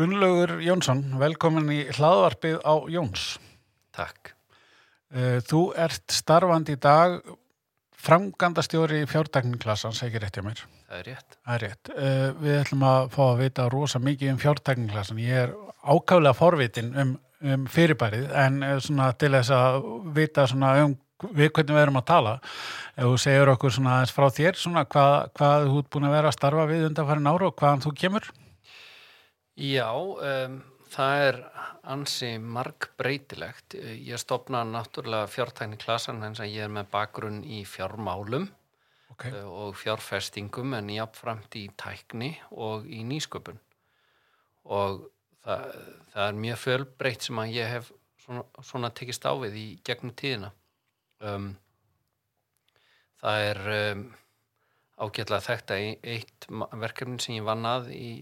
Gunnlaugur Jónsson, velkomin í hlaðvarpið á Jóns. Takk. Eh, Þú ert starfandi í dag framgandastjóri fjártækninklassans, ekki rétt hjá mér. Það er rétt. Það er rétt. Eh, Við ætlum að fá að vita rosa mikið um fjártækninklassan. Ég er ákaflega forvitin um, um fyrirbærið, en eh, svona til þess að vita um við hvernig við erum að tala. Ef þú segir okkur frá þér, svona hvað, hvað þú ert búin að vera að starfa við undanfærin ára og hvaðan þú kemur? Já, um, það er ansi margbreytilegt. Ég stopna náttúrulega fjártækni klassan eins að ég er með bakgrunn í fjármálum Ok, uh, og fjárfestingum en jáfnframt í tækni og í nýsköpun. Og það, það er mjög fjölbreytt sem að ég hef svona, svona tekist á við í gegnum tíðina. Um, það er um, ágætlega þetta eitt ma- verkefni sem ég vann að í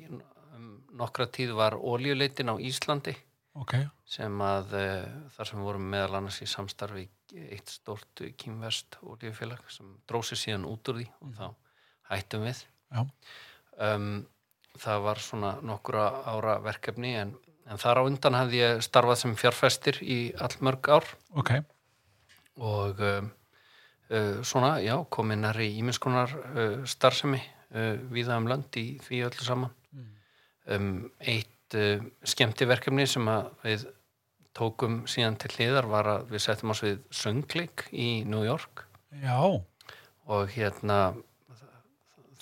nokkra tíð var ólíuleitin á Íslandi ok, sem að uh, þar sem við vorum meðal annars í samstarfi eitt stort kýmverst ólíufélag sem drósi síðan út úr því og þá hættum við. Um, það var svona nokkura ára verkefni en, en þar á undan hafði ég starfað sem fjárfestir í allmörg ár. Ok, og um, uh, svona, já, komið nær í íminnskonar uh, starfsemi uh, viða um lönd í því öllu saman um, eitt uh, skemmtiverkefni sem að við tókum síðan til hliðar var að við settum oss við söngleik í New York. Já, og hérna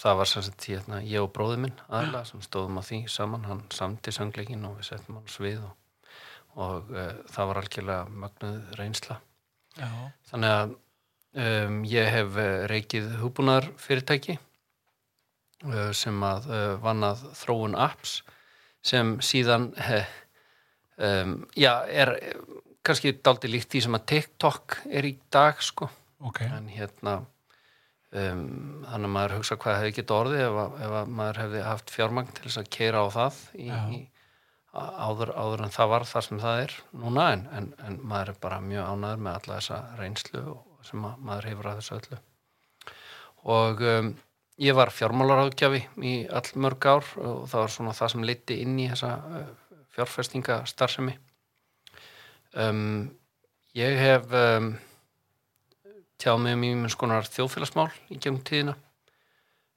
það var sagt hérna, ég og bróði minn aðla sem stóðum á því saman. Hann samti söngleikin og við settum hann svið og, og uh, það var algjörlega mögnuð reynsla. Já, Þannig að um, ég hef uh, reikið hugbúnar fyrirtæki sem að uh, vann að þróun apps sem síðan uh, um, já, er eh, kannski daldi líkt því sem að TikTok er í dag sko. Ok, en hérna um, þannig að maður hugsa hvað hefði getið orðið ef, að, ef að maður hefði haft fjármagn til þess að keira á það í, í, áður, áður en það var það sem það er núna. En, en, en maður er bara mjög ánæður með alla þessa reynslu sem að, maður hefur að þessu öllu. Og um, ég var fjármálaráðgjafi í all mörg ár og það var svona það sem leiti inn í þessa uh, fjárfestinga starfsemi um, ég hef um, tjáð mig um ímins konar þjóðfélagsmál í gegnum tíðina.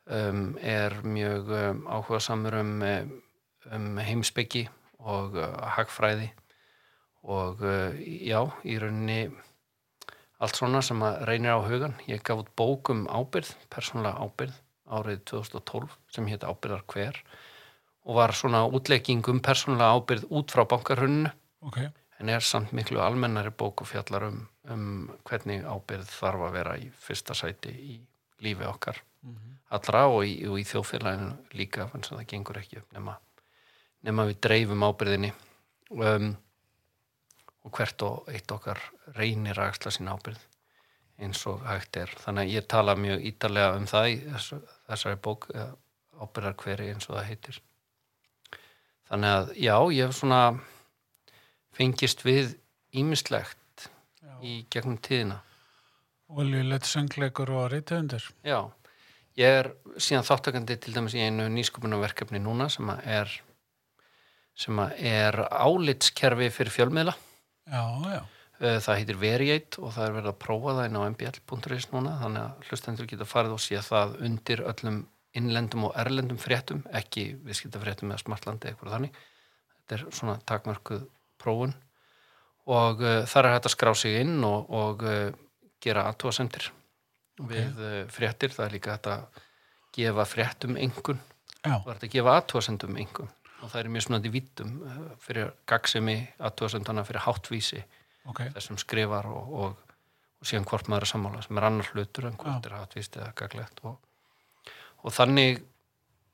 Um, er mjög áhuga samur um, um, um heimsbyggi og uh, hagfræði. Og uh, já, í rauninni allt svona sem að reynir á hugan ég gaf út bók um ábyrð, persónulega ábyrð árið 2012 sem hétt ábyrðar hver og var svona útlegging um persónulega ábyrð út frá bankarhunnu ok, en er samt miklu almennari bók og fjallar um, um hvernig ábyrð þarf að vera í fyrsta sæti í lífi okkar allra og í, og í þjóðfélaginu líka þannig að það gengur ekki upp nema, nema við dreifum ábyrðinni um, og hvert og eitt okkar reynir að axla sín ábyrð eins og hægt er. Þannig að ég tala mjög ítarlega um það í þessu, þessari bók ábyrðar hveri eins og það heitir þannig að já, ég hef svona fengist við ímislegt Já. í gegnum tíðina oljulegt söngleikur og reytöfundur. Já, ég er síðan þáttakandi til dæmis í einu nýsköpunarverkefni núna sem að er sem að er álitskerfi fyrir fjölmiðla Já, já, það heitir Veriate og það er verið að prófa það inn á mbl.is núna þannig að hlustendur geta farið og sé það undir öllum innlendum og erlendum fréttum, ekki viðskiptafréttum eða smartlandi eitthvað þannig. Þetta er svona takmörkuð prófun. Og uh, þar er hægt að skrá sig inn og, og uh, gera aðtúasendir við uh, fréttir, það er líka hægt að gefa fréttum engun það er hægt að gefa aðtúasendum engun og það er mjög smnandi vítum uh, fyrir gagsemi aðtúasendana fyrir háttvísi ok, þessum skrifar og, og, og síðan hvort maður er sammála sem er annar hlutur en hvort Já. er hattvíst eða gaglegt og, og þannig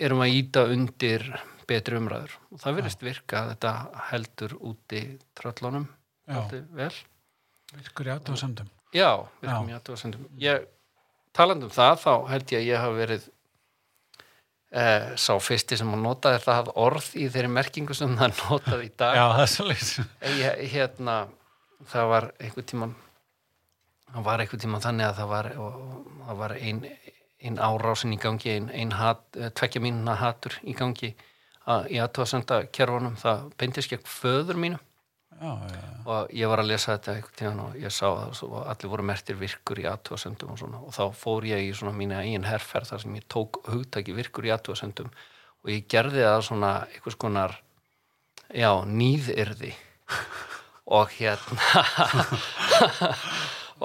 erum að íta undir betri umræður. Og það verðist virka að þetta heldur úti tröllunum vel. Virkur í aðtóðsendum. Já, virkum ég aðtöðasendum ég, talandi um það þá held ég að ég hafa verið eh, sá fyrsti sem að nota það orð í þeirri merkingu sem það er notað í dag. Já, það er svo leitt. ég, hérna það var einhver tíman það var einhver tíman þannig að það var, það var ein, ein árásin í gangi ein, ein hat, tvekkja mínuna hatur í gangi að í aðtóðsenda kerfunum það beintist gegn föður mínu já, já, og ég var að lesa þetta einhvern tíðan og ég sá það og allir voru mertir virkur í aðtóðsendum og svona. Og þá fór ég í svona mína eigin herferð þar sem ég tók hugtaki virkur í aðtóðsendum og ég gerði það svona einhvers konar já, nýðirði og hérna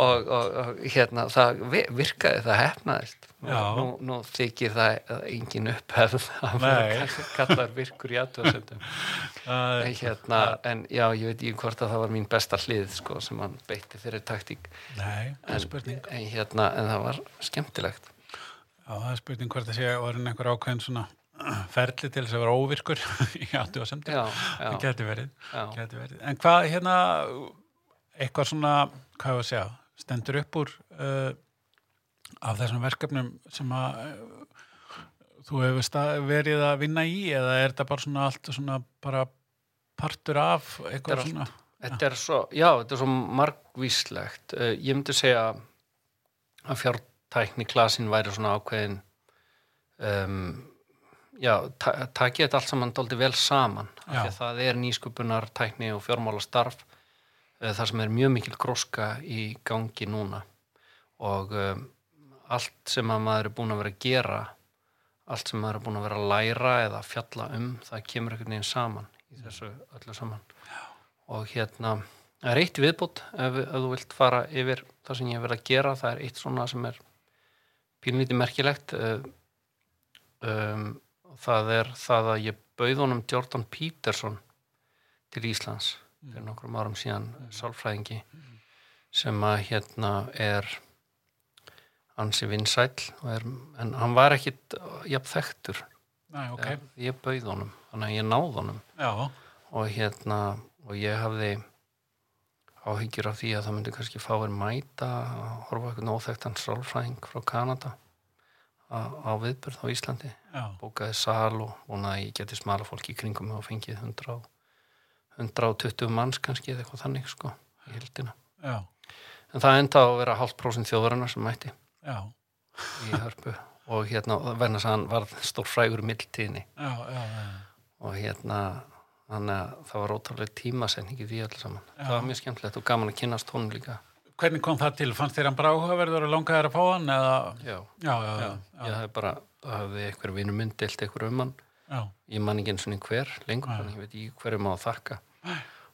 og, og, og hérna það vi- virkaði, það hefnaðist. Já. nú, nú þykir það engin upphefð að kallar virkur í aðtöðsendum Það en hérna, en já, ég veit ekki hvort að það var mín besta hlið, sko, sem hann beitti fyrir taktík, Nei, spurning. en hérna en það var skemmtilegt. Já, það er spurning hvort það sé orðin einhver ákveðin svona ferli til þess að vera óvirkur í áttu og verið. En hvað hérna, eitthvað svona, hvað ég að segja, stendur upp úr uh, af þessum verkefnum sem að uh, þú hefur verið að vinna í eða er þetta bara svona allt svona bara partur af eitthvað allt. svona? þetta er svo já, þetta er svo margvíslegt uh, ég myndi segja að fjártækni klasin væri svona ákveðin um, já, ta takið þetta allt saman dóldi vel saman Já. að það er nýsköpunar tækni og fjármála starf uh, þar sem er mjög mikil gróska í gangi núna. Og um, allt sem að maður er búin að vera að gera allt sem maður er búin að vera að læra eða fjalla um, það kemur einhvern veginn saman í þessu öllu saman. Og hérna það er eitt viðbútt ef, ef þú vilt fara yfir það sem ég hef verið að gera það er eitt svona sem er pínlítið merkilegt uh, um, það er það að ég bauð honum Jordan Peterson til Íslands fyrir nokkrum árum síðan sálfræðingi sem að hérna er ansi vinsæll og er, en hann var ekkit jafn þekktur. Næ, ok, okay. ég bauð honum, þannig að ég náð honum. Já, og hérna og ég hafði áhyggjur af því að það myndi kannski fáir mæta að horfa eitthvað óþekktan sálfræðing frá Kanada á, viðbörð á Íslandi já, bókaði sal og vonaði að ég geti smala fólki í kringum og fengið 100, og- 120 manns kannski eða eitthvað þannig sko í hildina já, en það enda að vera hálft prósent þjóðarinnar sem mætti já, í hörpu og hérna verðan að hann var stór frægur já. og hérna þannig að það var ótrúlega tímasetning í því allir saman. Já. Það var mjög skemmtilegt og gaman að kynast honum líka. Hvernig kom það til? Fannst þér hann bara áhugaverður og langaðir að fá hann eða? Já, Já, já, já. já, Ég hafði bara, hafði einhver vinur minn deilt einhver um hann. já, Ég man ekki eins og hver lengur, þannig ég veit ekki hverju að þakka.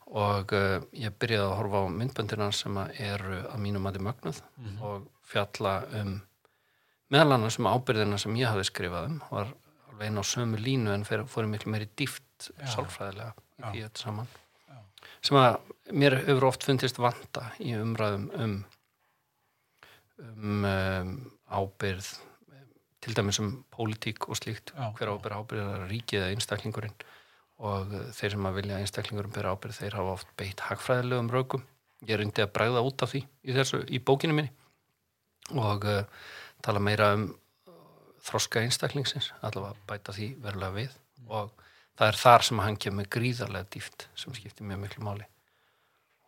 Og uh, ég byrjaði að horfa á myndböndina sem eru að mínum að mögnuð Mhm. og fjalla um meðal annars um ábyrðina sem ég hafði skrifað um var alveg einn á sömu línu en fórum miklu meiri dýft sálfræðilega í því þetta saman. Sem að mér hefur oft fundist vanta í umræðum um um, um ábyrð til dæmis um pólitík og slíkt Já. hver ábyrð ábyrð er ríkið eða einstaklingurinn. Og uh, þeir sem að vilja einstaklingurinn byrja ábyrð þeir hafa oft beitt hagfræðilegum raukum ég reyndi að bregða út af því í þessu í bókinu minni. Og uh, tala meira um þroska einstaklingsins allavega bæta því verulega við. Og það er þar sem hann kemur gríðarlega dýft sem skiptir mjög miklu máli.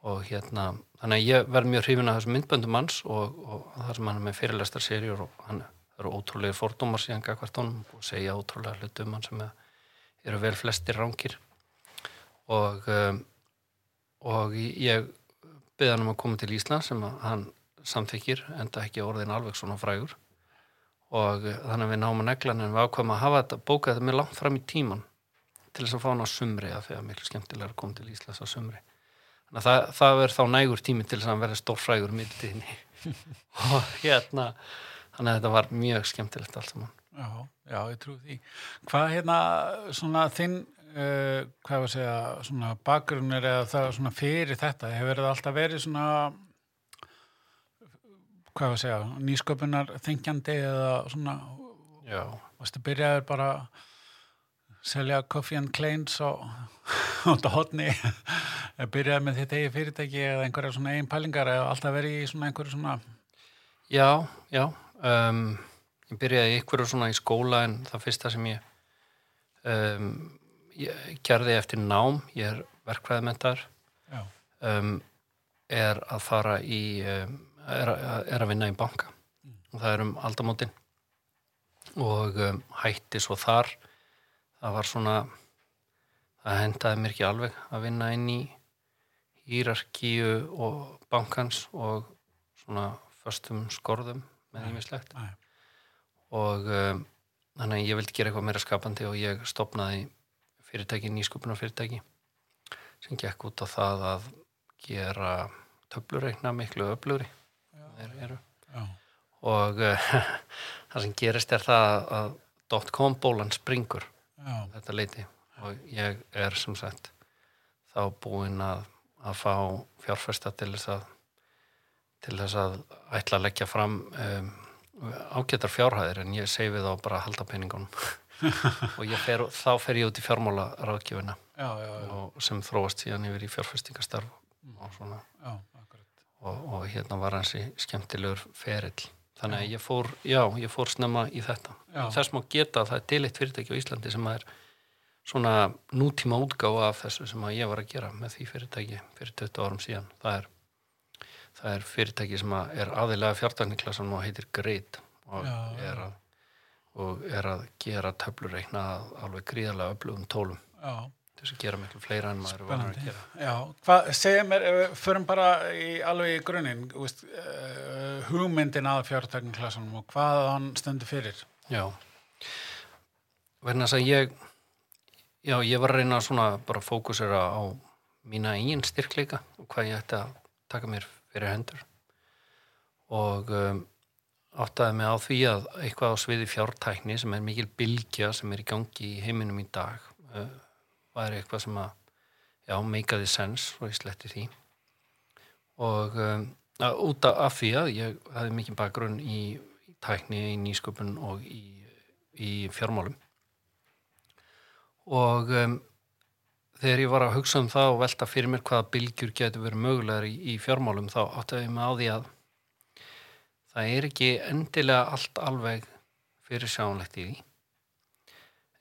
Og hérna þannig að ég verð mjög hrifin af þessum myndböndum hans og, og það sem hann er með fyrirlestar serjur og hann eru ótrúlega fordómar síðan gagvart honum og segja ótrúlega hluti um hann sem eru vel flestir ránkir og um, og ég byrði hann um að koma til Ísland sem hann samþykir enda ekki orðin alveg svona frægur. Og uh, þannig að við náum að negla hann en við ákvæmum að hafa þetta bóka þetta með langt fram í tíman til þess að fá hann á sumri að því að miklu skemmtilega að koma til Íslands á sumri. Þannig að það, það er þá nægur tími til þess að hann verði stór frægur middinni og hérna þannig að þetta var mjög skemmtilegt allt saman. Já, já, ég trú því. Hvað hérna, svona þinn, uh, hvað var að segja, svona bakgrunnir eða það svona fyrir þetta, hefur það alltaf verið svona, hvað var að segja, nýsköpunar þengjandi eða svona, Já, varstu byrjaður bara selja Coffee and Kleins og út á hotni, byrjaði með þetta eigi fyrirtæki eða einhverja svona eigin pælingar eða alltaf verið í svona einhverju svona, já, já um, ég byrjaði ykkur svona í skóla en það fyrsta sem ég um, ég gerði eftir nám, ég er verkfræðmentar já, um, er að fara í um, er, er að vinna í banka. Og það er um aldamótin og um, hætti svo þar það var svona það hendaði mér ekki alveg að vinna inn í hýrarkíu og bankans og svona föstum skorðum með Nei. og um, þannig að ég vildi gera eitthvað meira skapandi og ég stopnaði fyrirtæki, nýsköpunar fyrirtæki sem gekk út á það að gera töflureikna miklu Já. og uh, það sem gerist er það að .com bólan springur. Þetta leiti og ég er sem sagt þá búinn að, að fá fjárfesta til þess að til þess að ætla að leggja fram um, ágættar fjárhæðir en ég segi við þá bara að halda peningunum. Og fer, þá fer ég út í fjármála ráðgjöfina sem þróast síðan yfir í fjárfestingastarf og svona. Og, og hérna var hansi skemmtilegur ferill þannig að ég fór, já, ég fór snemma í þetta. Þess má geta að það er dilitt fyrirtæki á Íslandi sem er svona nútíma útgáfa af þessu sem að ég var að gera með því fyrirtæki fyrir 20 árum síðan. Það er, það er fyrirtæki sem að er aðilega fjártækniklasan og heitir Grid og og er að gera töflureikna að alveg gríðarlega öflugum tólum. Já, til þess að gera miklu fleira en maður var að gera. Já, hvað, segja mér, förum bara í, alveg í grunninn, uh, hugmyndin að fjártækniklasanum og hvað hann stendur fyrir. Já. Verðin að segja ég já, ég var að reyna svona bara að fókusera á mína eigin styrkleika og hvað ég ætti að taka mér fyrir hendur. Og um, áttaði mig á því að eitthvað á sviði fjártækni sem er mikil bylgja sem er í gangi í heiminum í dag uh, væri eitthvað sem að já, meikaði sens og ég sletti því. Og um, að, út af því að ég hafði mikið bakgrunn í, í tækni, í nýsköpun og í, í fjármálum. Og um, þegar ég var að hugsa um það og velta fyrir mér hvaða bylgjur getur verið mögulegar í, í fjármálum þá áttaði ég mig á því að það er ekki endilega allt alveg fyrir sjánlegt í því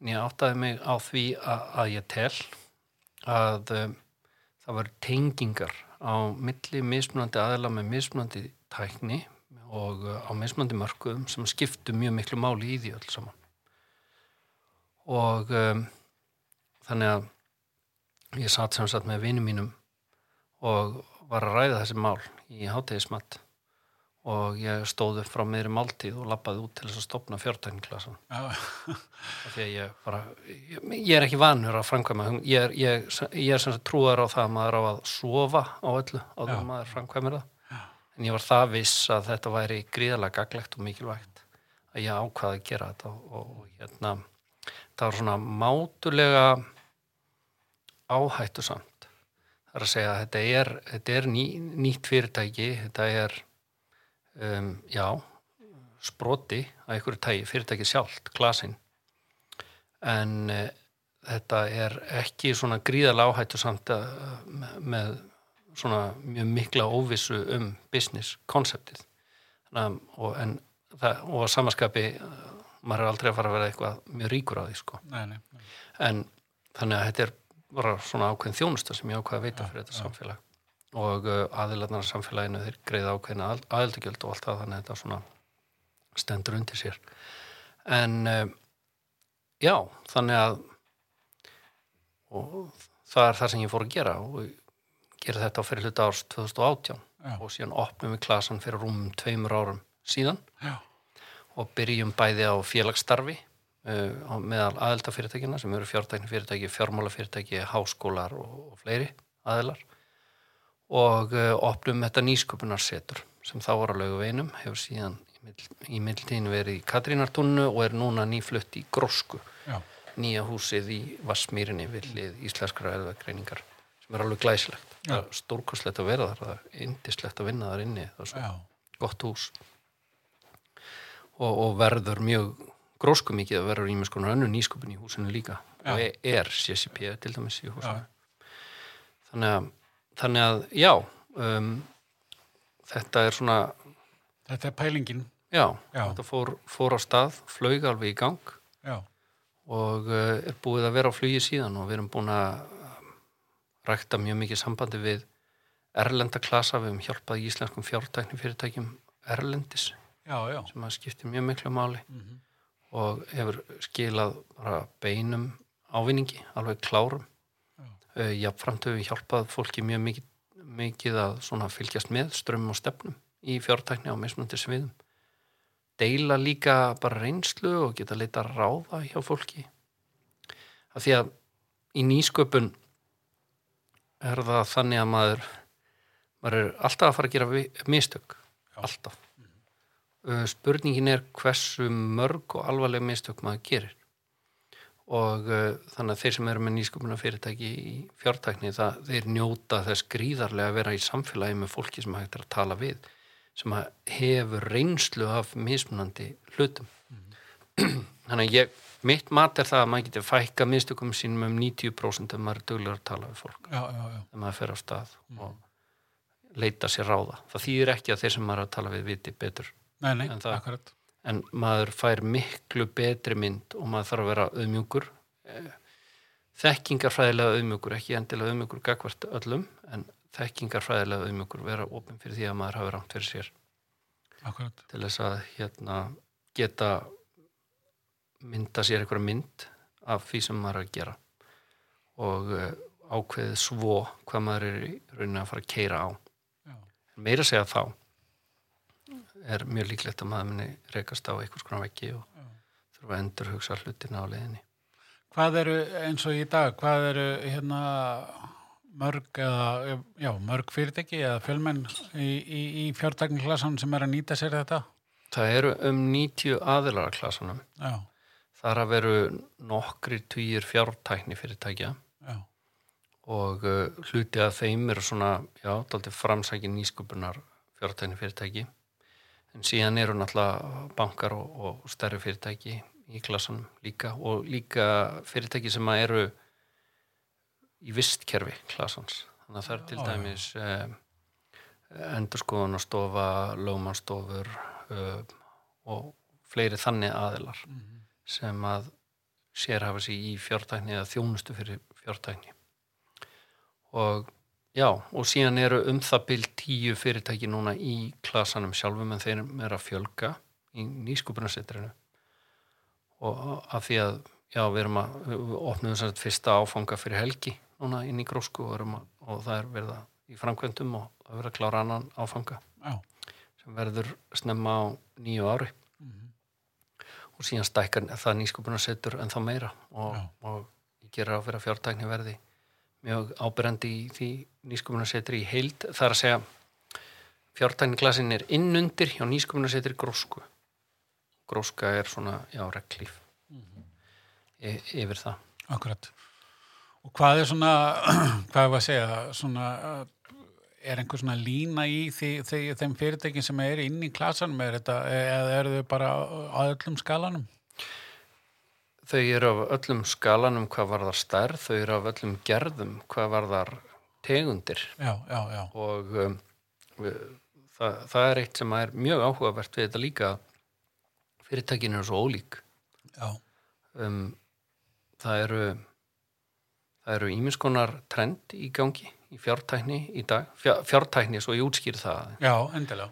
en ég áttaði mig á því að, að ég tel að um, það var tengingar á milli mismunandi aðila með mismunandi tækni og uh, á mismunandi mörkuðum sem skiptu mjög miklu máli í því öll saman. Og um, þannig að ég satt sem sagt með vinum mínum og var að ræða þessi mál í hátegismatt og ég stóð upp frá meðri máltíð og lappaði út til þess að stopna fjártækninklasan Já, af því að ég bara ég, ég er ekki vanur að framkvæma. Ég er, ég, ég er sem sagt trúar á það að maður á að sofa á öllu áður Já. en maður framkvæmir það. En ég var það viss að þetta væri gríðarlega gaglegt og mikilvægt að ég ákvaði að gera þetta. Og, og hérna það var svona mátulega áhættu samt það er að segja að þetta er, þetta er ný, nýtt fyrirtæki þetta er um, já sproti að einhverju tægi, fyrirtæki sjálft, glasin en e, þetta er ekki svona gríðarlega áhættu samt að, með, svona mjög mikla óvissu um business konceptið og, en, það, og að samaskapi uh, maður er aldrei að fara að vera eitthvað mjög ríkur á því sko. Nei, nei, nei. en þannig að þetta er bara svona ákveðin þjónusta sem ég ákveði að veita fyrir þetta samfélag og uh, aðilarnar af samfélaginu þeir greiða ákveðina aðildagjöld og allt það þannig að þetta svona stendur undir sér. En uh, já, þannig að og það er það sem ég fór að gera og gera þetta á fyrir hluta árs 2018 Já. og síðan opnum við klasan fyrir rúmum tveimur árum síðan Já, og byrjum bæði á félagsstarfi uh, meðal aðeldafyrirtækina sem eru fjártækni fyrirtæki, fjármálafyrirtæki, háskólar og, og fleiri aðelar og uh, opnum þetta nýsköpunarsetur sem þá var á laugaveinum, hefur síðan í, í mildtíðin verið í Katrínartunnu og er núna nýflutt í Grósku, já, nýja húsið í Vassmýrinni við hlið íslenskra eðvagreiningar sem er alveg er stórkostlegt að vera þar, það er indislegt að vinna þar inni, það er svo já, gott hús. Og, og verður mjög grósku mikið að verður ímest konar önnu nýsköpun í húsinu líka. Já. og e- er CCP til dæmis í húsinu. Já. þannig að, þannig að já um, þetta er svona þetta er pælingin. já, Já. þetta fór, fór á stað flög alveg í gang Já, og uh, er búið að vera á flugi síðan og við erum búin að um, rækta mjög mikið sambandi við erlenda klasa, við höfum hjálpað íslenskum fjártækni fyrirtækjum erlendis já, sem að skiptir mjög miklu máli Mhm. og hefur skilað bara beinum ávinningi, alveg klárum jáfnframt hefur hjálpað fólki mjög mikið, mikið að svona fylgjast með strömmum og stefnum í fjártækni á mismunandi sviðum. Deila líka bara reynslu og geta leita ráða hjá fólki. Af því að í nýsköpun er það þannig að maður maður er alltaf að fara að gera mistök. Alltaf. Uh, spurningin er hversu mörg og alvarleg mistök maður gerir og uh, þannig að þeir sem eru með nýsköpuna fyrirtæki í fjártækni það þeir njóta þess gríðarlega að vera í samfélagi með fólki sem hægt er að tala við sem hefur reynslu af mismunandi hlutum. Þannig að ég mitt mat er það að maður getur fækka mistökum sínum um 90% ef maður er duglegur að tala við fólk. Já, já, já, ef maður fer á stað og leita sér ráða. Það þýðir ekki að þeir sem maður er að tala við viti betur nei, nei, það- akkurat en maður fær miklu betri mynd og maður þarf að vera auðmjúkur. Eh, þekkingarfræðilega auðmjúkur ekki endilega auðmjúkur gagvart öllum en þekkingarfræðilega auðmjúkur vera opinn fyrir því að maður hafi rangt fyrir sér. Akkurat, til þess að hérna, geta mynda sér einhverja mynd af því sem maður er að gera. Og uh, ákveðið svo hvað maður er í rauninni að fara að keira á. Já, meira segja þá er mjög líklegt að maður muni rekast á einhvers konar veggi og Já. þurfa að endur hugsa hlutina á leiðinni. Hvað eru eins og í dag, hvað eru hérna mörg eða, já, mörg fyrirtæki eða fjölmenn í, í, í fjártækniklasan sem er að nýta sér þetta? Það eru um 90 aðilar að klasanum Já, þar að veru nokkri týjir fjártækni fyrirtækja já, og uh, hluti að þeim eru svona, já, daldið framsækin nýsköpunar fjártækni fyrirtæki en síðan eru náttúrulega bankar og, og stærri fyrirtæki í klasanum líka og líka fyrirtæki sem eru í vistkerfi klasans þannig að það er til já. dæmis eh, endurskoðunastofa lögmannstofur uh, og fleiri þannig aðilar Mhm. sem að sérhafa sig í fjártækni eða þjónustu fyrir fjártækni og já, og síðan eru um það bil tíu fyrirtæki núna í klasanum sjálfum en þeir eru að fjölga í nýskupunarsetrinu og af því að já, við erum að, opnum þess að fyrsta áfanga fyrir helgi núna inn í grósku og, að, og það er verið í framkvæmdum og það er verið að klára annan áfanga já, sem verður snemma á nýju ári. Mhm. og síðan stækkar það nýskupunarsetur en þá meira og, og fyrir að fjártækni verði mjög ábyrjandi í því nýskupunarsetri í heild. Það er að segja fjártækniklasin er innundir hjá nýskupunarsetri grósku. Gróska er svona, já, reglíf e yfir það. Akkurat. Og hvað er svona, hvað var að segja, svona, er einhver svona lína í því, því, þeim fyrirtækin sem er inn í klasanum, er þetta, eða eru þau bara á öllum skalanum? Þau eru af öllum skalanum hvað varðar stærð, þau eru af öllum gerðum hvað varðar tegundir. Já, já, já, og um, við, það, það er eitt sem er mjög áhugavert við þetta líka fyrirtækin eru svo ólík. Um, það eru það eru ímiskonar trend í gangi í fjártækni í dag. Fjár, fjártækni, svo ég útskýr það já,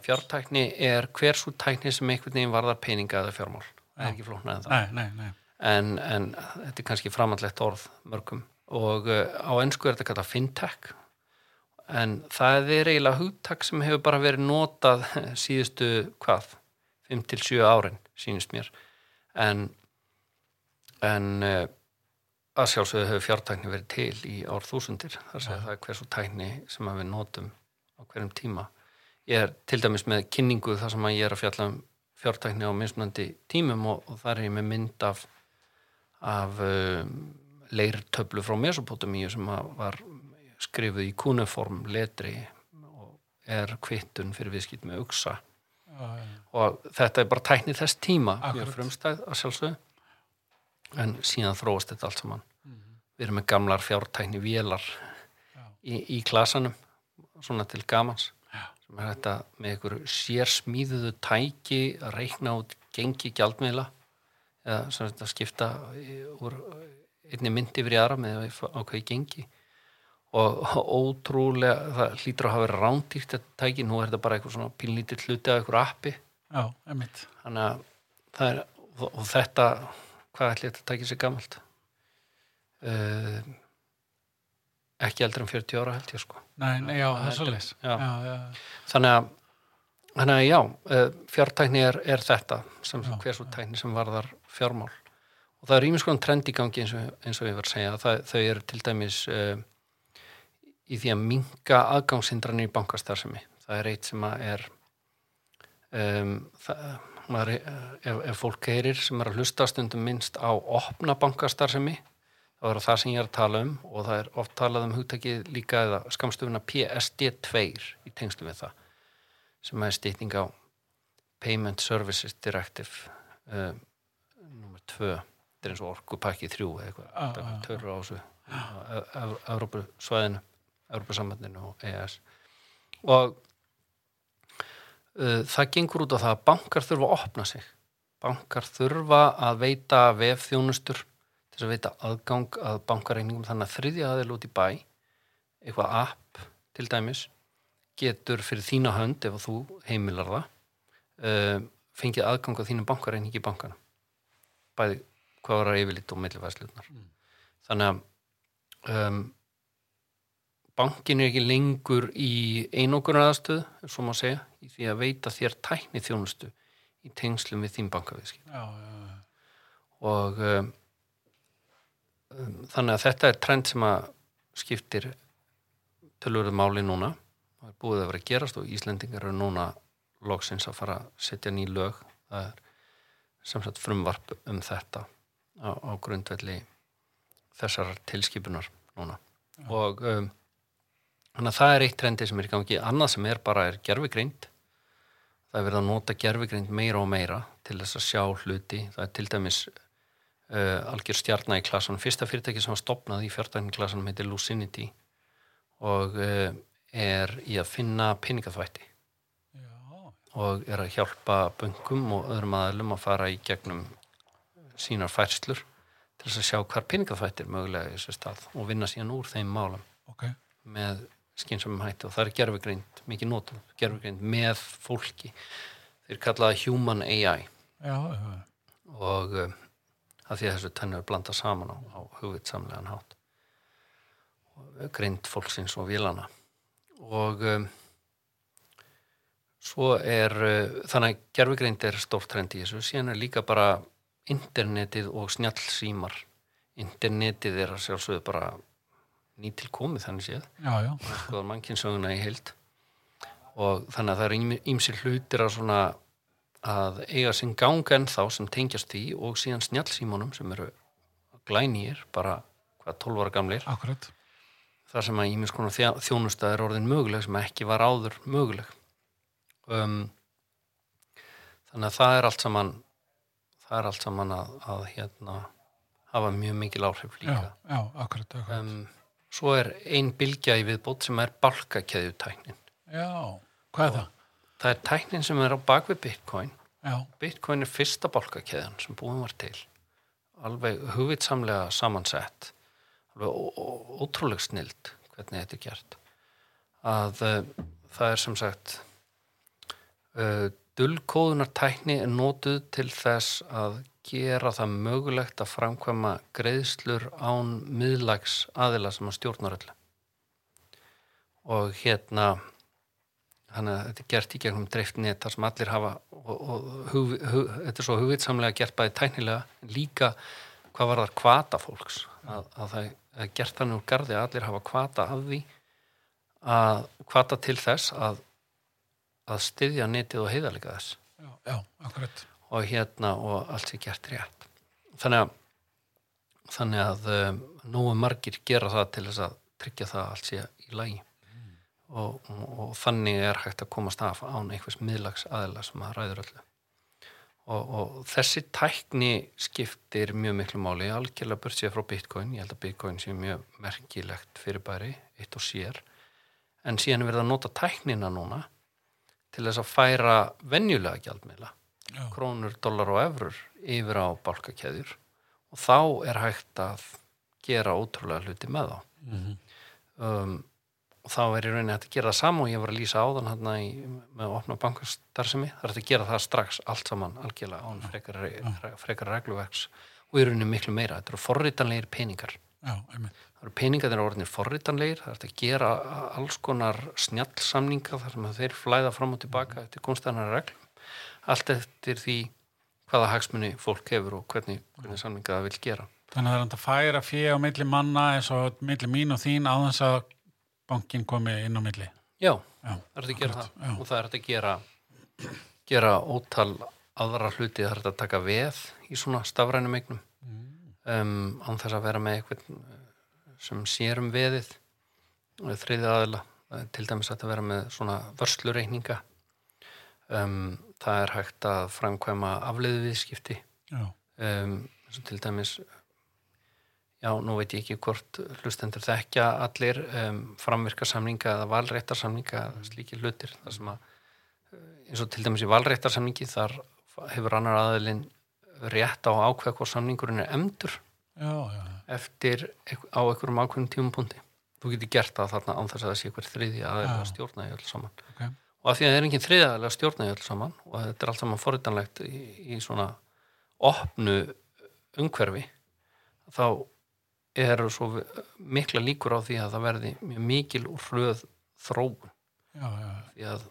fjártækni er hver svo tækni sem einhvern veginn varðar peninga eða fjármál. Það er ekki flóknað en það. Nei, nei, nei. En, en þetta er kannski framallegt orð mörgum. Og uh, á ennsku er þetta kallað fintech en það er eiginlega hugtak sem hefur bara verið notað síðustu hvað 5-7 árin sínist mér. En en uh, að sjálfsögðu hefur fjártækni verið til í ár þúsundir. Þar segja það er hversu tækni sem við notum á hverjum tíma. Ég er til dæmis með kynningu þar sem ég er að fjalla um fjártækni á mismunandi tímum og, og þar er ég með mynd af af um, leirtöflu frá Mesopotamíu sem var skrifuð í kúneform letri og er kvittun fyrir viðskipt með uksa Já, já. og þetta er bara tækni þess tíma mjög frumstæð að sjálfsögðu en síðan þróast þetta allt saman Mhm. við erum með gamlar fjártækni vélar Já. í, í klasanum svona til gamans Já. sem er þetta með ykkur sérsmíðuðu tæki að reikna út gengi gjaldmiðla eða sem þetta skipta úr einni myndi yfir í aðra með ákveði gengi. Og ótrúlega það hlýtur að hafa verið rándýrt þetta tæki, nú er þetta bara eitthvað svona pínlítið hluti af eitthvað appi. Já, emitt. þannig að það er og, þetta, hvað ætli þetta tæki sér gamalt? Uh, ekki eldri en 40 ára held ég sko. Nei, nei, já, það er svolítið. þannig að, þannig að já uh, fjártækni er, er þetta sem Já, hver svo tækni sem varðar fjármál. Og það er ímiskoðan trend í gangi eins og, eins og ég var að segja. Það, þau eru til dæmis uh, í því að minga aðgangshindranir í bankastarfsemi. Það er eitt sem að er um, það, maður, eh, ef, ef fólk heyrir sem er að hlusta stundum minnst á opna bankastarfsemi þá er það sem ég er að tala um. Og það er oft talað um hugtakið líka eða skamstufuna PSD2 í tengslu við það sem er stýtning á Payment Services Directive nummer 2 þetta er eins og orkupakki 3 eða eitthvað, Ah, ah, törur á þessu. Evrópusvæðinu Evrópusambandinu og EAS og uh, það gengur út á það að bankar þurfa að opna sig. Bankar þurfa að veita vefþjónustur til þess að veita aðgang að bankareiningum þannig að þriðja aðeil út í bæ eitthvað app til dæmis getur fyrir þína hönd ef þú heimilar það uh, fengið aðgang að þínum bankareiningi í bankanum bæði hvað var að yfirlit og millivæðslutnar Mm. þannig að um, bankin er ekki lengur í einokunar aðstöð, svo má segja í því að veita þér tækni þjónustu í tengslum við þín bankaviðskip og um, um, þannig að þetta er trend sem að skiptir tölvöruð máli núna. Það er búið að vera að gerast og Íslendingar eru núna loksins að fara að setja ný lög. Það er sem sagt frumvarp um þetta á, á grundvelli þessar tilskipunar núna. Og um, það er eitt trendi sem er í gangi. Annað sem er bara er gerfigreind það er verið að nota gerfigreind meira og meira til þess að sjá hluti. Það er til dæmis uh, algjör stjarnar í klasanum. Fyrsta fyrirtæki sem var stopnað í fjörtækni klasanum heitir Lucinity og uh, er í að finna peningaþvætti. já, og er að hjálpa böngum og öðrum aðlum að fara í gegnum sínar færslur til þess að sjá hvar peningaþvættir mögulega í þessu stað og vinna síðan úr þeim málum ok. með skynsumum hætti og það er gerfugreind, mikið nótum, gerfugreind með fólki. Þeir kallaða human AI Já, já, og um, að því að þessu tennur blanda saman á, á hugvitsamlegan hátt. Og Greind fólksins og vilana. Og um, svo er, uh, þannig að gerfugreind er stórt trend í þessu, síðan er líka bara internetið og snjallsímar. Internetið er að sjálfsögðu bara nýtilkomið þannig séð Já, já. skoðar mannkynsöguna í heild og þannig að það eru ímsir hlutir að svona að eiga sinn ganga en þá sem tengjast því og síðan snjallsímónum sem eru glænýr, bara hvað 12 ára gamlir, Akkurat. þar sem að ímis konar þjónusta er orðin möguleg sem ekki var áður möguleg um, þannig að það er allt saman það er allt saman að, að hérna hafa mjög mikil áhrif Já, líka. já, akkurat, akkurat. um, svo er ein bylgja í viðbót sem er balkakeðjutæknin Já, hvað er það? það er tæknin sem er á bakvið Bitcoin. Já, Bitcoin er fyrsta balkakeðjan sem búin var til. Alveg hugvitsamlega samansett. Alveg ótrúleg snild hvernig þetta er gert. Að uh, það er sem sagt uh, dullkóðunar tækni er notuð til þess að gera það mögulegt að framkvæma greiðslur án miðlags aðila sem að stjórnar öllu. Og hérna þannig að þetta er gert í gegnum dreift net þar sem allir hafa og, og hug, hug, þetta er svo hugvitsamlega gert bæði tæknilega líka hvað var þar kvata fólks. Að, að það er gert þannig úr gardi að allir hafa kvata af því að kvata til þess að að styðja netið og heiðarleika þess. Já, já, akkurat. og hérna og allt sé gert rétt. Þannig að þannig að um, nógu margir gera það til þess að tryggja það að allt sé í lagi. Og, og, og þannig er hægt að komast af án einhvers miðlags aðila sem að ræður öllu. Og, og þessi tækni skiptir mjög miklu máli. Algjörlega sér frá Bitcoin. Ég held að Bitcoin sé mjög merkilegt fyrirbæri eitt og sér. En síðan er verið að nota tæknina núna til þess að færa venjulega gjaldmiðla Já, krónur, dólar og efrur yfir á bálkakeðjur. Og þá er hægt að gera ótrúlega hluti með þá. Mhm. um, og þá er í rauninni að gera það sama og ég var að lýsa áðan hérna í, með að opna bankastarfsemi. Það er að gera það strax allt saman algjörlega án frekar, frekar regluverks. Og í rauninni miklu meira, þetta eru forritanlegir peningar. Já, Það peningarnir orðinir forritanlegir, það er hægt að gera alls konar snjallsamninga þar sem þeir flæða fram og tilbaka eftir konstæðanar reglum. Allt eftir því hvaða hagsmunni fólk hefur og hvernig, hvernig samninga það vil gera. Þannig að það er að færa fjö á milli manna eins og milli mín og þín á þess að bankin komi inn á milli. Já, Já, það er hægt að gera akkurat, það já. og það er hægt að gera, gera ótal aðra hluti, það er hægt að taka veð í svona stafrænum eignum um, án þess að vera með eitthvað sem sér um veðið þriði aðila Það er til dæmis að vera með svona vörslureikninga um, það er hægt að framkvæma afleiðu viðskipti um, og til dæmis já, nú veit ég ekki hvort hlustendur þekkja allir um, framvirkarsamninga eða valréttarsamninga eða slíkir hlutir. Þar sem að eh, eins og til dæmis í valréttarsamningi þar hefur annar aðilinn rétt á að ákveða hvort samningurinn er emdur já, já, eftir á einhverjum ákveðnum tímapunkti. Þú getur gert það þarna án þess að það sé hver þriði aðeins að stjórna í öll saman. Ok, og af því að það er engin þriðaðilega að stjórna í öll saman og þetta er allt saman forritanlegt í, í svona opnu umhverfi þá eru svo mikla líkur á því að það verði mjög mikil og hröð þróun. Já, já, því að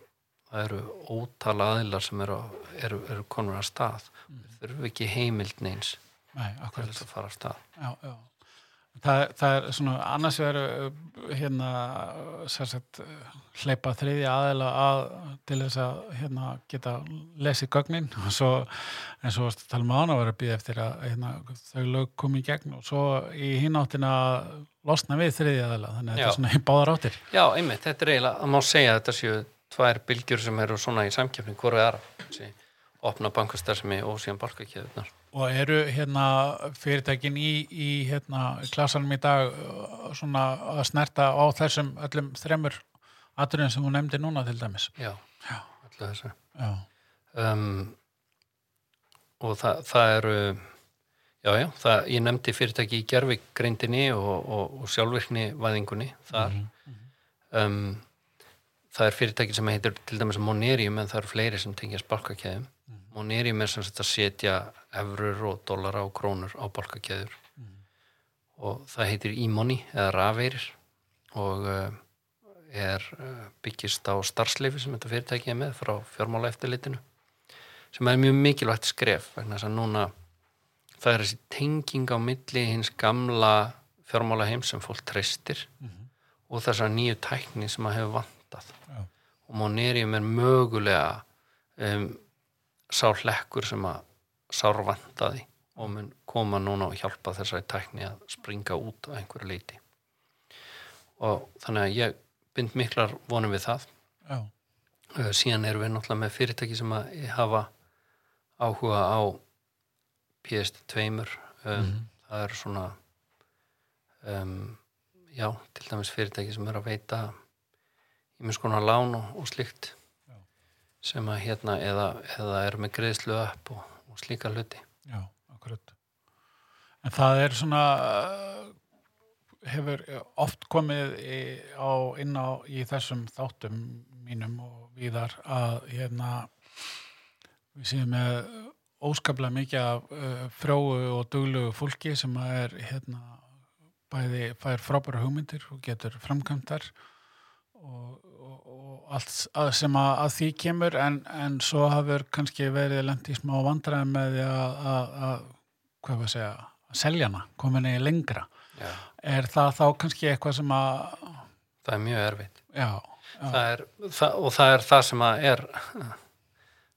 það eru ótala aðilar sem eru, eru, eru konur að stað. Þeir þurfu ekki heimild neins. nei, til þess að fara að stað. Já, já. Það, það er svona, annars vegar hérna, sérsett, hleypa þriðja aðeila að til þess að hérna, geta lesið gögnin. Og svo, en svo tala með án að vera að býða eftir að hérna, þau lög komi í gegn og svo í hináttina losna við þriðja aðeila, þannig að þetta er svona í báðar áttir. Já, einmitt, þetta er eiginlega, það má segja að þetta séu tvær bylgjur sem eru svona í samkeppni hvort við aðra, opna bankastarfsemi og síðan balkakjöðunar Og eru hérna fyrirtækin í, í hérna klasanum í dag uh, svona að snerta á þessum öllum þremur atriðum sem hún nefndi núna til dæmis. Já, Já. öllu þessu. Já, um, og það, það eru já, já, það, ég nefndi fyrirtæki í gerfigreindinni og, og, og sjálfvirkni væðingunni þar um, það er fyrirtæki sem heitir til dæmis Monerium en það eru fleiri sem tengjast balkakæðum Monerium er sem að setja efrur og dollara og krónur á balkakæður og það heitir e-money eða rafeirir og uh, er uh, byggist á starfsleifi sem þetta fyrirtæki er með frá fjármála eftirlitinu sem er mjög mikilvægt skref vegna þess að núna það er þessi tenging á milli hins gamla fjármála heim sem fólk treystir og þessar nýju tækni sem að hefur vantað. Já, og Monerium er mögulega um, sá hlekkur sem að sár vantaði og mun koma núna og hjálpa þessari tækni að springa út á einhverju leiti og þannig að ég bind miklar vonum við það. Uh, síðan erum við náttúrulega með fyrirtæki sem að hafa áhuga á PSD2 um, það eru svona um, já, til dæmis fyrirtæki sem er að veita ímins konar lán og, og slíkt. Já. Sem að hérna eða, eða er með greiðslu upp og, og slíka hluti já, akkurat. En það er svona, hefur oft komið í, á, inn á í þessum þáttum mínum og víðar að hérna við séum með óskaplega mikið af uh, frjóu og duglugu fólki sem að er hérna bæði fær frábæra hugmyndir og getur framkvæmdar og, og, allt að sem að, að því kemur en, en svo hafur kannski verið lent í smá vandræðum með því að, að, segja, að selja hana komin í lengra. já. Er það þá kannski eitthvað sem að það er mjög erfitt. Já, það er, það, og það er það sem að er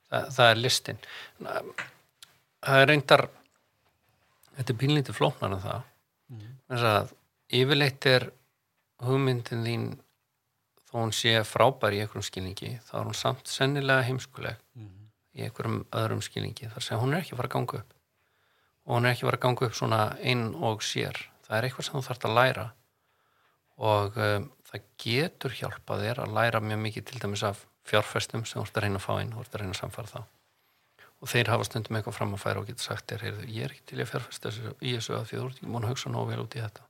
það, það er listin. Það er reyndar þetta er pínlítið flóknar en það. Að yfirleitt er hugmyndin þín þó hún sé frábær í einhverjum skilningi þá er hún samt sennilega heimskuleg í einhverjum öðrum skilningi. Þar sem hún er ekki fara að ganga upp. Og hún er ekki fara að ganga upp svona einn og sér. Það er eitthvað sem þú þarft að læra. Og um, það getur hjálpað þér að læra mjög mikið til dæmis af fjárfestum sem þú ert að reyna að fá inn, þú ert að reyna að samfæra þá. Og þeir hafa stundum eitthvað fram að færa og geta sagt þér, ég er ekki til að fjárfesta í þessu að því þú ert ekki múin að hugsa nógu vel út í þetta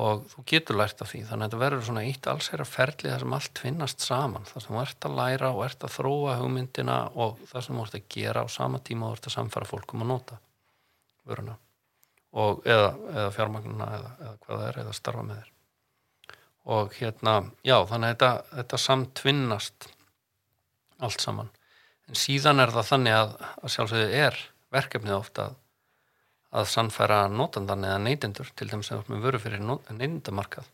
og þú getur lært af því þannig að þetta verður svona eitt alls er að ferli það sem allt finnast saman. Það sem þú ert að læra og ert að þróa hugmyndina og það sem þú ert að gera á sama tíma og þú ert að samfæra fólkum að nota vöruna. Og, eða, eða fjármagnuna eða, eða hvað það er eða starfa með þér. Og hérna, já, þannig að þetta, þetta samtvinnast allt saman. En síðan er það þannig að, að sjálfsögðu er verkefnið ofta að, að sannfæra notandan eða neytendur til þeim sem er með vöru fyrir neytendamarkað.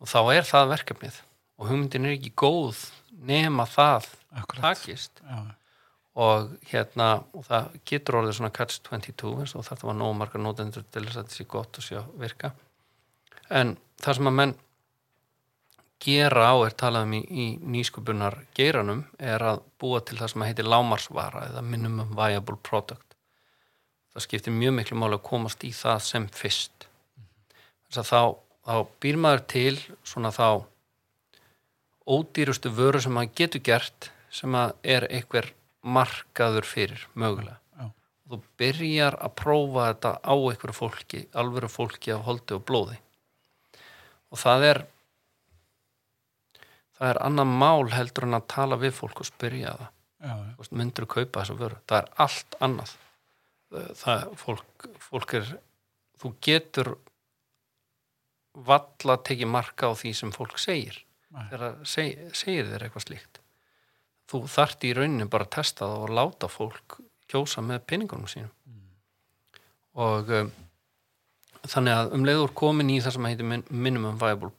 Og þá er það verkefnið. Og hugmyndin er ekki góð nema það Akkurat. takist. Já, og hérna og það getur orðið svona catch 22 eins og þetta var nóg margar notendur til þess að þetta sé gott og sé að virka. En það sem að menn gera á er talað um í, í nýsköpunar geiranum er að búa til það sem heitir lámarsvara eða minimum viable product það skiptir mjög miklu máli að komast í það sem fyrst. Þess að þá, þá býr maður til svona þá ódýrustu vöru sem maður getur gert sem að er einhver markaður fyrir mögulega. Já. og þú byrjar að prófa þetta á einhverju fólki, alvöru fólki af holdi og blóði. Og það er það er annað mál heldur en að tala við fólk og spyrja það. Já, Þú myndur kaupa þessa vöru? Það er allt annað það, fólk, fólk er þú getur valla tekið marka á því sem fólk segir. Nei. þegar seg, segir þér eitthvað slíkt. Þú þart í rauninni bara að testa það og láta fólk kjósa með peningunum sínum. Og um, þannig að um leiður komin í það sem heitir min- minimum viable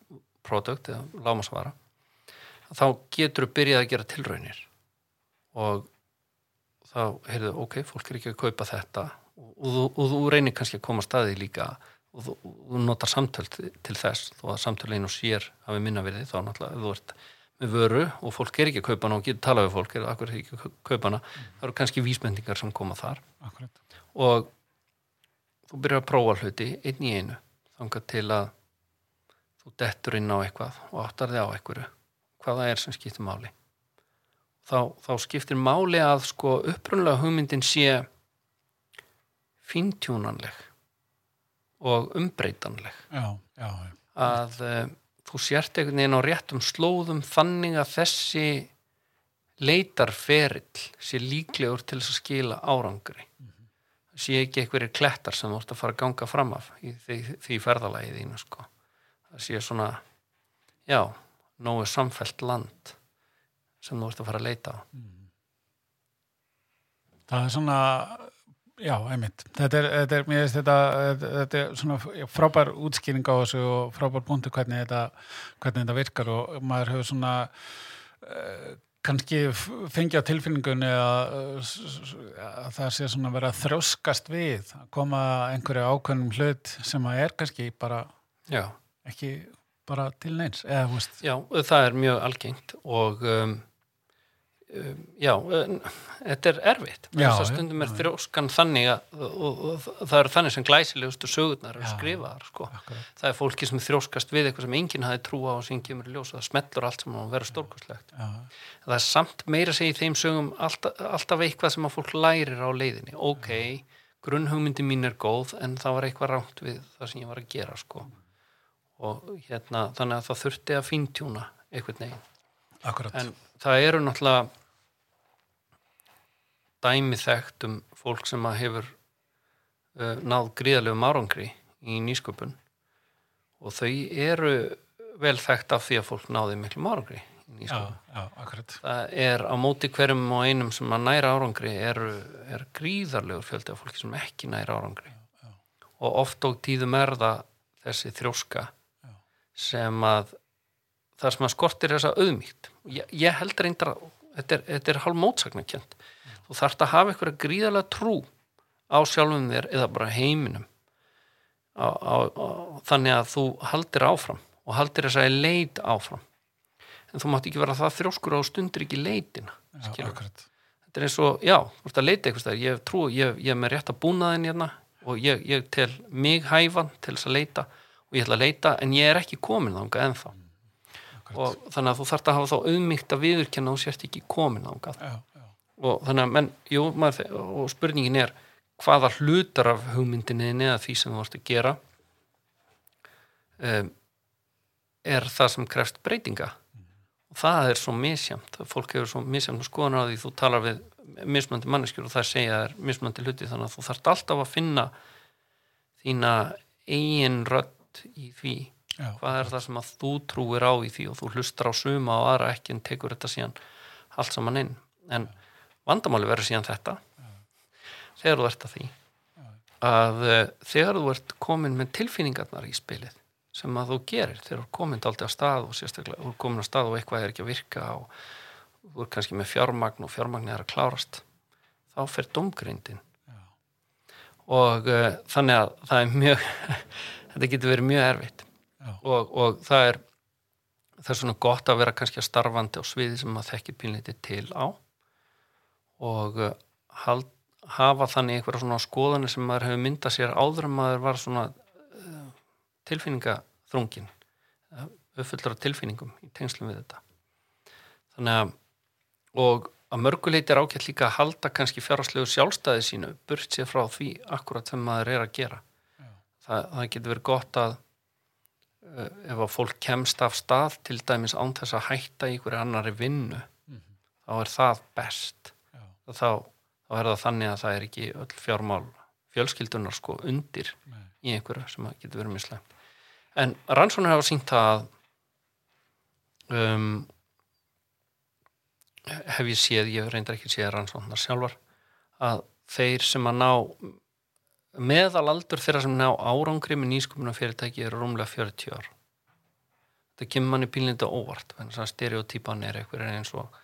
product eða lámasvara þá getur þú byrjað að gera tilraunir. Og þá heyrðu, ok, fólk er ekki að kaupa þetta. Og, og, þú- og þú reynir kannski að koma að staði líka. Og þú, og þú notar samtöl til, til þess. Þó að samtöl einu sér hafi minna verið þá náttúrulega ef þú ert með vöru og fólk er ekki að kaupa hana og getur talað við fólk er akkur ekki að kaupa hana það eru kannski vísbendingar sem koma þar. Akkurat. og þú byrjar að prófa hluti einn í einu þangað til að þú dettur inn á eitthvað og áttar þig á einhverju. Hvað það er sem skiptir máli þá, þá skiptir máli að sko upprunlega hugmyndin sé fíntjúnanleg og umbreytanleg Já, já, já. að uh, þú sért einhvern veginn á réttum slóðum þannig að þessi leitarferill sé líklegur til þess að skila árangri það sé ekki einhverjir klettar sem þú ert að fara að ganga fram af í því, því ferðalagi þínu sko. það sé svona já, nógu samfellt land sem þú ert að fara að leita á. Það er svona, já, einmitt. Þetta er, þetta er, þetta, þetta, þetta er svona frábær útskýring á þessu og frábær punktu hvernig þetta, hvernig þetta virkar og maður hefur svona uh, kannski f- fengið á tilfinningunni að, að það sé svona verið að þrjóskast við, að koma einhverju ákveðnum hlut sem að er kannski bara já, ekki bara til neins, eða, já, það er mjög algengt og um, já, um, þetta er erfitt Já, þess að já, stundum er já. þrjóskan þannig að, og, og, það eru þannig sem glæsilegustu sögurnar Já. skrifaðar sko. það er fólki sem þrjóskast við eitthvað sem enginn hafi trúa og sem kemur í ljós og það smellur allt saman og verður stórkostlegt já, það er samt meira að segja í þeim sögum alltaf, alltaf eitthvað sem að fólk lærir á leiðinni ok, grunnhugmyndi mín er góð en það var eitthvað rámt við það sem ég var að gera sko. og hérna þannig að það þurfti að fíntjúna veginn akkurat, en það eru náttúrulega dæmi þekkt um fólk sem að hefur uh, náð gríðarlegum árangri í nýsköpun og þau eru vel þekkt af því að fólk náði miklu árangri í já, nýsköpun. já, akkurat, Það er á móti hverjum og einum sem að næra árangri eru, er gríðarlegur fjöldi af fólki sem ekki næra árangri já. og oft og tíðum er það þessi þrjóska Já. sem að það sem að skortir þessa auðmýkt ég, ég held reyndar að þetta er, er hálf mótsagnakjönd þú þarft að hafa eitthvað gríðarlega trú á sjálfum þér eða bara heiminum. Á, á, á, þannig að þú haldir áfram og haldir þess að leit áfram. En þú mátt ekki vera það þrjóskur á stundir ekki leitina já, þetta er eins og, já, þú ert að leita eitthvað ég trú, ég, ég er með rétt að búna þinn hérna og ég, ég tel mig hæfan til þess að leita og ég ætla að leita en ég er ekki komin þangað ennþá. Akkurat, og þannig að þú þarft að hafa þá auðmygt að viðurkenna þú sért ekki komin já, já, og þannig að, menn, jú, maður, og spurningin er hvaða hlutar af hugmyndinni eða því sem þú varst að gera um, er það sem krefst breytinga? Og það er svo misjamt fólk hefur svo misjamt skoðan á því. Þú talar við mismöndi manneskjur og það segja þær mismöndi hluti þannig að þú þarft alltaf að finna þína eigin rödd í því. Já, hvað er það sem að þú trúir á í því og þú hlustar á suma og aðra ekki en tekur þetta síðan allt saman inn. En vandamáli verður síðan þetta. Þegar þú ert að því að uh, þegar þú ert komin með tilfinningarnar í spilið sem að þú gerir þegar þú er komin aldrei að stað og sérstaklega þú er komin að stað og eitthvað er ekki að virka og þú er kannski með fjármagn og fjármagn er að klárast þá fer domgrindin og uh, þannig að það er mjög þetta getur verið mjög erfitt. Og, og það er það er svona gott að vera kannski að starfandi á sviði sem maður þekkir pínleiti til á og uh, hald, hafa þannig einhverja svona skoðanir sem maður hefur myndað sér áður en maður var svona uh, tilfinningaþrungin uh, uppfullur af tilfinningum í tengslum við þetta. Þannig að og að mörguleiti er ákveð líka að halda kannski fjárhagslegu sjálfstæði sínu burt sér frá því akkurat sem maður er að gera. Það, það getur verið gott að uh, ef að fólk kemst af stað til dæmis án þess að hætta í einhverju annari vinnu Mhm. þá er það best þá, þá er það þannig að það er ekki öll fjármál fjölskyldunar sko undir nei, í einhverju sem getur verið mislægt en rannsóknir hafa það að um, hef ég séð ég reyndar ekki séð rannsóknar sjálfar að þeir sem að ná meðalaldur þeirra sem ná árangri með nýsköpuna fyrirtæki eru rúmlega 40 ár. Það kemur manni pílinda óvart þannig að stereotypan er eitthvað eins og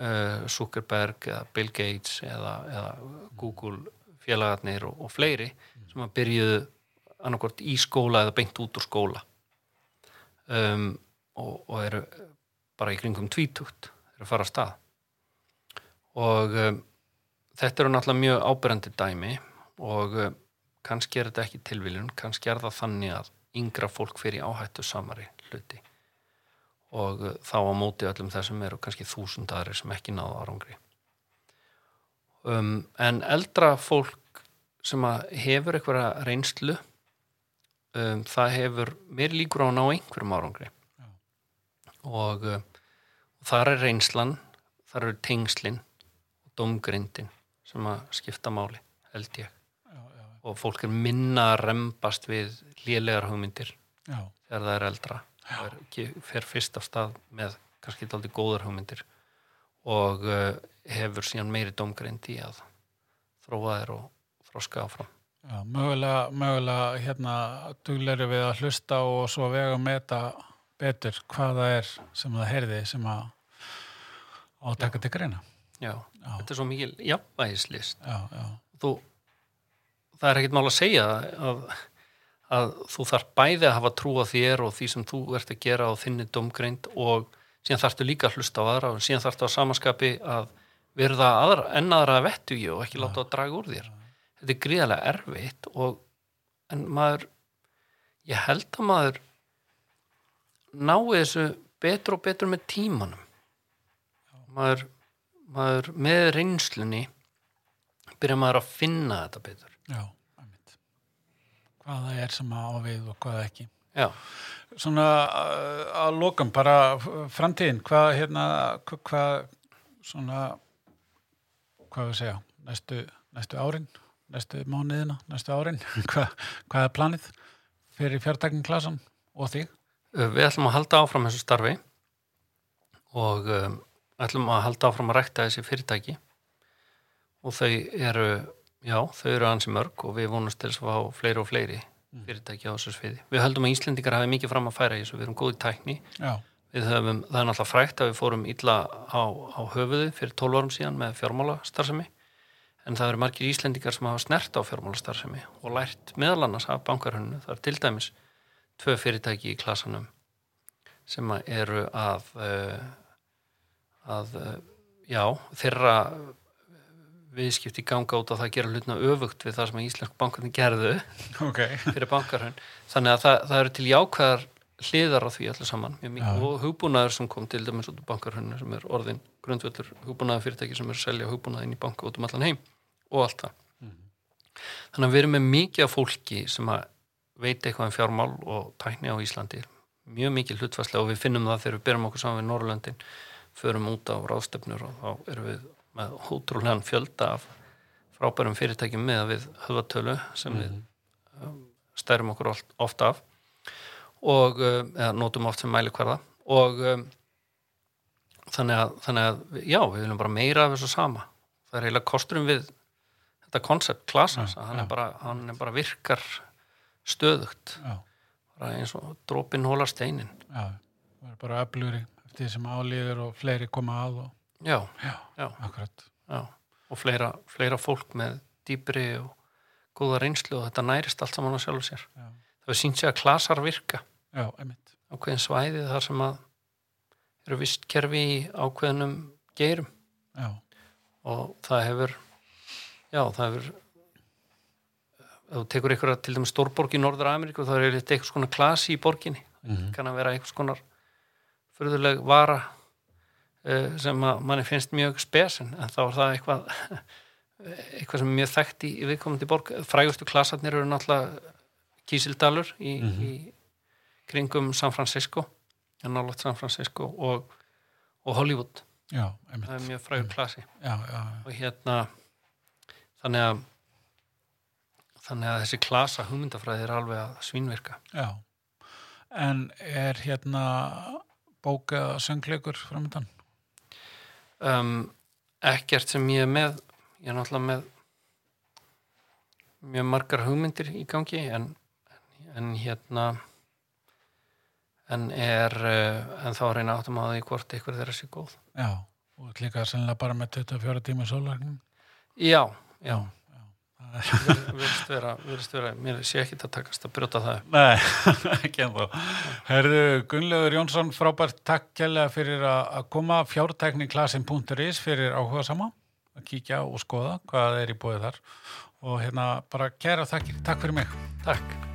uh, Zuckerberg eða Bill Gates eða, eða Google félagarnir og, og fleiri sem að byrjuðu annarkort í skóla eða beint út úr skóla. Um, og, og eru bara í kringum tvítugt eru að fara að stað. Og um, þetta eru náttúrulega mjög ábyrjandi dæmi og um, kannski er þetta ekki tilviljun, kannski er það þannig að yngra fólk fyrir áhættu samari hluti og uh, þá á móti öllum þessum eru kannski þúsund aðri sem ekki náðu árangri. Um, en eldra fólk sem hefur eitthvað reynslu um, það hefur mér líkur á að ná einhverjum árangri. Já. og uh, þar er reynslan þar eru tengslin og domgrindin sem að skipta máli held ég. Já, já, og fólk er minna að rembast við lélegar hugmyndir já, þegar það er eldra fer fyrst af stað með kannski daldi góðar hugmyndir og uh, hefur síðan meiri domgrind í að þróa þér og þroska áfram. Já, mögulega, mögulega hérna dugleiri við að hlusta og svo vega að meta betur hvað það er sem það heyrði sem að átaka til greina. já, Já, þetta er svo mikil jafnvægislist. Já, já, þú, það er ekkert mál að segja að, að þú þarf bæði að hafa trú á þér og því sem þú ert að gera á þinni domgreind og síðan þarftu líka að hlusta á aðra og síðan þarftu á samaskapi að verða aðra, enn aðra að vettu í og ekki láta að draga úr þér. Þetta er gríðarlega erfitt og en maður ég held að maður nái þessu betur og betur með tímanum. Maður, maður með reynslunni byrja maður að finna þetta betur. Já. Hvað það er sem að á við og hvað ekki. já, Svona uh, að lokum bara framtíðin, hvað hérna, hva- hvað svona, hvað við segja, næstu, næstu árin, næstu mánuðina, næstu árin, hvað, hvað er planið fyrir fjártækning klasan og þig? Uh, við ætlum að halda áfram þessu starfi og um, ætlum að halda áfram að rækta þessi fyrirtæki og þau eru já, þau eru ansi mörg og við vonumst til að fá fleiri og fleiri fyrirtæki á þessu sviði. Við höldum að Íslendingar hafi mikið fram að færa í þessu, við erum góði tækni Já, Við höfum, það er náttúrulega frækt að við fórum illa á, á höfuðu fyrir 12 árum síðan með fjármálastarfsemi en það eru margir Íslendingar sem hafa snert á fjármálastarfsemi og lært meðal annars af bankarhönnu. Það er til dæmis tvö fyrirtæki í klasanum sem eru að, uh, að uh, já, þeirra viðskipti ganga út á það að gera hlutna öfugt við það sem Íslensk bankarnir gerðu ok. fyrir bankarhönn þannig að það, það eru til jákvæðar hliðar á því allir saman. Já. og hugbúnaður sem kom til dæmis út úr bankarhönnu sem er orðin grundvöldur hugbúnaður fyrirtæki sem er að selja hugbúnaður inn í banka út um allan heim og allt það. Þannig að við erum með mikið af fólki sem að veit eitthvað um fjármál og tækni á Íslandi. Mjög mikið hlutfæslega og við finnum það þegar við byrjum okkur saman við Norrlöndin förum út á ráðstefnur og þá erum við með ótrúlegan fjölda af frábærum fyrirtækjum með við höfðatölu sem við um, stærum okkur oft, oft af og, um, eða notum oft sem mælikvarða og um, þannig, að, þannig að, já, við viljum bara meira af þessu sama. Það er eiginlega kosturum við þetta koncept klasans, Já, að hann er, hann er bara virkar stöðugt, já, bara eins og drópin hólar steinin. já, það er bara öflugri eftir því sem álíður og fleiri koma að og, Já, já, já, akkurat, já. Og fleira, fleira fólk með dýpri og góða reynslu og þetta nærist allt saman á sjálfur sér. já, Það sínt sig að klasar virka. já, einmitt, ákveðin svæði þar sem að eru vistkerfi í ákveðinum geirum já, og það hefur já, það hefur ef þú tekur ykkur til dæmis stórborg í Norður Ameríku þá er eitthvað svona klasi í borginni Mhm. kann að vera eitthvað svona furðuleg vara sem að manni finnst mjög spesen en þá er það eitthvað eitthvað sem er mjög þekkt í, í viðkomandi borg. Frægustu klasarnir eru náttúrulega Kísildalur í, Mhm. í kringum San Francisco en nálægt San Francisco og, og Hollywood. Já, það er mjög frægur klasi. Já, já, og hérna þannig að þannig að þessi klasa hugmyndafræði er alveg að svínvirka. Já, en er hérna bóka söngleikur framöndan? Um, ekkert sem ég er með ég er náttúrulega með mjög margar hugmyndir í gangi en, en hérna en er uh, en þá eina áttum að því hvort ykkur þeirra sé góð. Já, og líka sennilega bara með 24 tíma sólarinn. já, já, það er virðist vera, vera mér sé ekki að takast að brjóta það. Nei, ekki ennþá. Herðu, Gunnlaugur Jónsson, frábært takk kjærlega fyrir að koma fjártekniklasin.is fyrir áhuga sama að kíkja og skoða hvað er í bóðið þar og hérna bara kæra þakkir, takk fyrir mig. takk